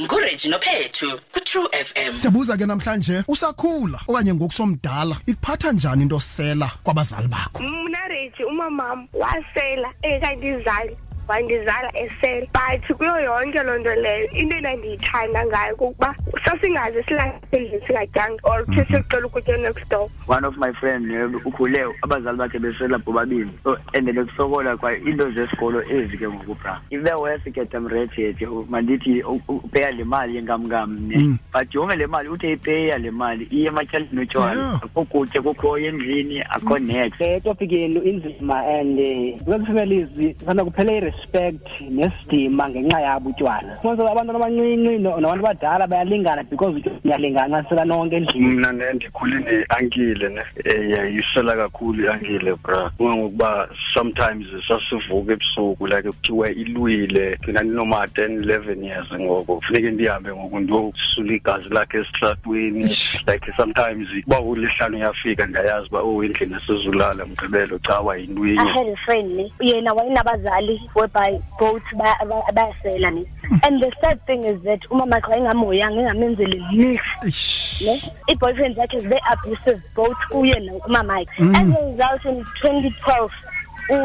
nguReggie Nophethu ku True FM Siyabuza ke namhlanje usakhula okanye ngokusomdala ikuphatha njani into sela kwabazali bakho? Mna reji umamam wasela ekandizali wandizala esela but kuyo yonke loo nto leyo into endandiyithanda ngayo kukuba sasingaze silasendlini singatyanga or khe mhm. sicela ukutya next door. One of my friend eh, ukhule abazali bakhe besela bobabini so and bekusokola kwa into zesikolo ezi ke ngoku bra. If there were to get them rated mandithi u- u- upeya le mali yenkamnkam ne. Mm. But yonke le mali uthe ipeya le mali iye ematyaleni otywala Yeah. akho kutya kukho endlini akho mm. next. Le topic yenu inzima and eh, kule families kufanele kuphele i-respect nesidima ngenxa yabo utywala. Fumanise abantwana abancinci no- nabantu abadala bayalingana because utywala niyalingana xa sela nonke endlini. Mna ne ndikhule ne-ankile ne eh, yisela kakhulu i-ankile bra. Kungangokuba sometimes sasivuka ebusuku like kuthiwa ilwile. Thina ndinoma-ten eleven years ngoku kufuneke ndihambe ngoku ndiyosula igazi lakhe esitratweni. Like sometimes uba ulihlanu uyafika ndiyayazi uba oh endlini esizulala mgqibelo cawa I yintwinye had a friend ne yena wayenabazali whereby both ba- ba- bayasela ne and the sad thing is that umama xa engamoyanga engamenzeli lihle Eish. ne? I-boyfriend yakhe is very abusive both kuye nomama yakhe as a result in 2012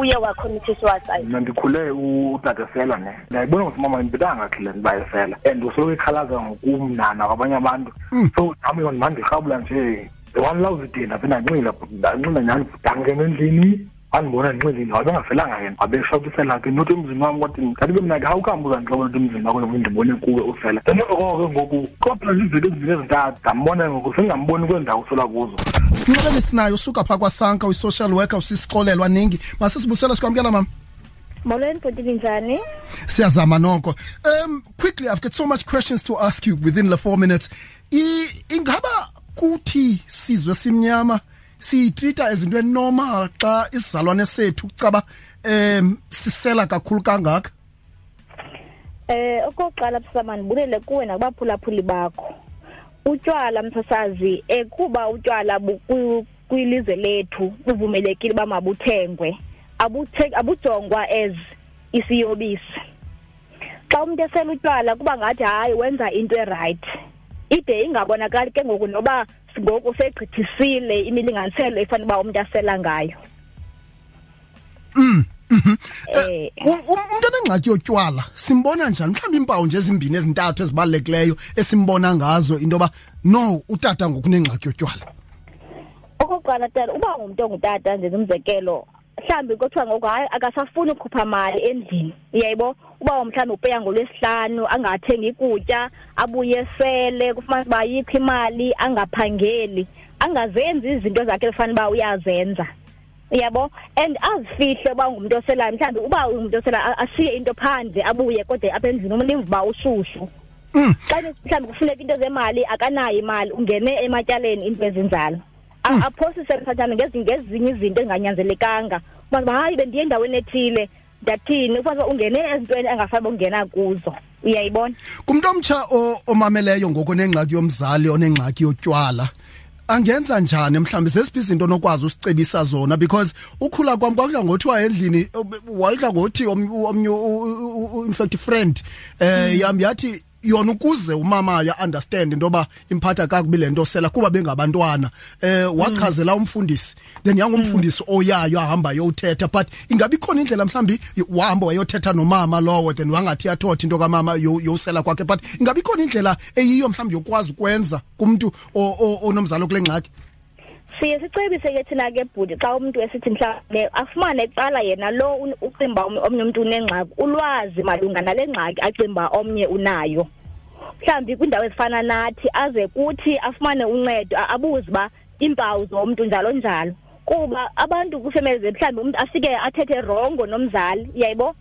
uye wacommit suicide. Mna ndikhule utatesela ne. Ndiyayibona ukuthi mama impilanga khle ndiba esela and usoloko ekhalaza ngokumnana kwabanye abantu. So nami yona mandirhabula nje. One loves day ndaphinda nxila ndanxila nyhani ndangena endlini. Andibona ndinxilile wabengafelanga yena. Wabeshopisela ke not emzini wam kodwa kanti ke mna ke hawukambuza ndixobela ukuthi emzini wakho nokuthi ndibone kuwe usela then emva koko ke ngoku kodwa izinto ezimbini ezintathu ndambona ngoku sengingamboni kwendawo usola kuzo. Incebele sinayo suka pha kwasanka uyi-social worker usisixolelwa ningi. Masisibusela sikwamkela mama? Molweni bhuti linjani siyazama noko. Um quickly i've got so much questions to ask you within the 4 minutes. I, ingaba kuthi sizwe simnyama? Siyitreata ezinto enormal xa isizalwane sethu kucaba um sisela kakhulu kangaka Eh okokuqala msamani bulele kuwe nakubaphulaphuli bakho. Utywala msasazi ekuba utywala bu- ku- kwilizwe lethu buvumelekile ba mabuthengwe. Abuthe abujongwa as isiyobisi. Xa umuntu esela utywala kuba ngathi hayi wenza into eright. Ide ingabonakali ke ngoku noba ngoku segqithisile imilinganiselo efanele uba umuntu asela ngayo. Eh U- um- umuntu onengxaki yotywala simbona njani? Mhlawumbi iimpawu nje ezimbini ezintathu ezibalulekileyo esimbona ngazo into yoba no utata ngokunengxaki yotywala. Okokuqala tata uba ngumuntu ongutata nje umzekelo mhlawumbi kuthiwa ngoku hayi akasafuni ukhupha mali endlini uyayibo? Uba mhlawumbi upeya ngolwesihlanu angathengi kutya abuye sele kufumanisa uba yiphi imali angaphangeli angazenzi izinto zakhe efanele uba uyazenza. Uyabo and azifihle uba ungumntu oselayo mhlawumbi uba ungumntu oselayo a- ashiye into phandle abuye kodwa apha endlini umliva uba ushushu. Xa ne- mhlawumbi kufuneka into zemali akanayo imali ungene ematyaleni into ezinjalo. A- aphosise mthathana ngezi- ngezinye izinto ezinganyanzelekanga uba uba, hayi bendiye endaweni ethile ndathini ufanele uba ungene ezintweni engafanele ungena kuzo uyayibona kumntu omtsha o- omameleyo ngoku onengxaki yomzali onengxaki yotywala angenza njani mhlawumbi zesiphi izinto onokwazi usicebisa zona because ukhula kwam kwakudla ngothiwa endlini wayidla ngothi omnye omnye u- u- u- in fact friend eh yam yathi yona ukuze umama understand into yoba imphatha kakubi le nto sela kuba bengabantwana. Eh wachazela umfundisi. Then yangumfundisi oyayo ahamba yothetha but ingabe ikhona indlela mhlawumbi wahamba wayothetha nomama lowo then wangathi athotha into kamama yo- yosela kwakhe but ingabe ikhona indlela eyiyo mhlawumbi yokwazi ukwenza kumntu o- o- onomzalo kule ngxaki. Siye sicebise ke thina ke bhuti xa umuntu esithi mhlawumbe afumane kuqala yena lo un- ucimba omnye omnye umuntu unengxaki ulwazi malunga nale ngxaki acimba omnye unayo. Mhlawumbi kwindawo ezifana nathi aze kuthi afumane uncedo a- abuze uba iimpawu zomntu njalo njalo. Kuba abantu kwifemeli zethu mhlawumbi umntu afike athethe rongo nomzali uyayibo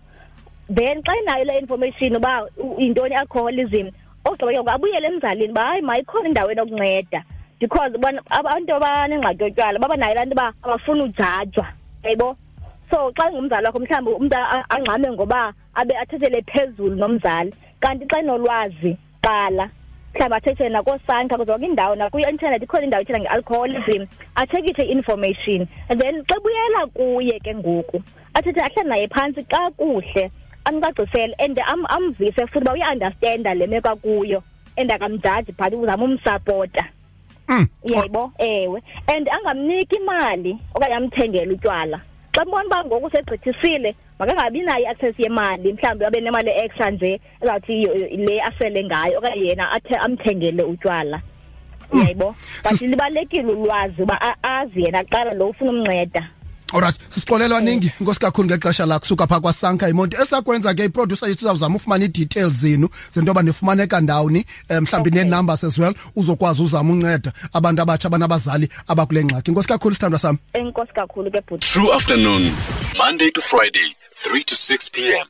then xa inayo le information uba u- yintoni i-alcoholism ogqiba ke ngoku abuyele emzalini uba hayi mayikhona indawo enokunceda. Because bona abantu abanengxaki yotywala baba nayo laa nto uba abafuni ujajwa yayibo so xa ingumzali wakho mhlawumbi umntu a- angxame ngoba abe athethele phezulu nomzali kanti xa enolwazi qala mhlawumbi athethe nakoosanka kuzo zonke indawo nakwi-intanethi ikhona indawo ethetha nge-alcoholism atshekithe i-information. And then xa buyela kuye ke ngoku athethe ahlale naye phantsi kakuhle amcacisele and am amvise futhi ba uyaunderstanda le meko kuyo and akamjaji but uzama umsupporta Mm. yebo ewe. And angamniki imali okanye amthengele utywala. Xa mbona uba ngoku segqithisile makangabi nayo i-access yemali mhlawumbi abe nemali extra nje ezawuthi iyo- le asele ngayo okanye yena athe amthengele utywala. Yebo. But libalekile ulwazi uba a- azi yena kuqala lo ufuna umnceda Alright sisixolelwa ningi inkosi kakhulu ngexesha lakho suka pha kwasanka imonto esakwenza ke iproducer yethu uzawuzama ufumana i-details zenu zento yoba nifumaneka ndawoni eh, mhlawumbi Okay. nee-numbers as well uzokwazi uzama unceda abantu abatsha abanabazali abakule ngxaki inkosi kakhulu sithandwa sam enkosi kakhulu ke bhuti True afternoon, Monday to Friday, 3 to 6 p.m.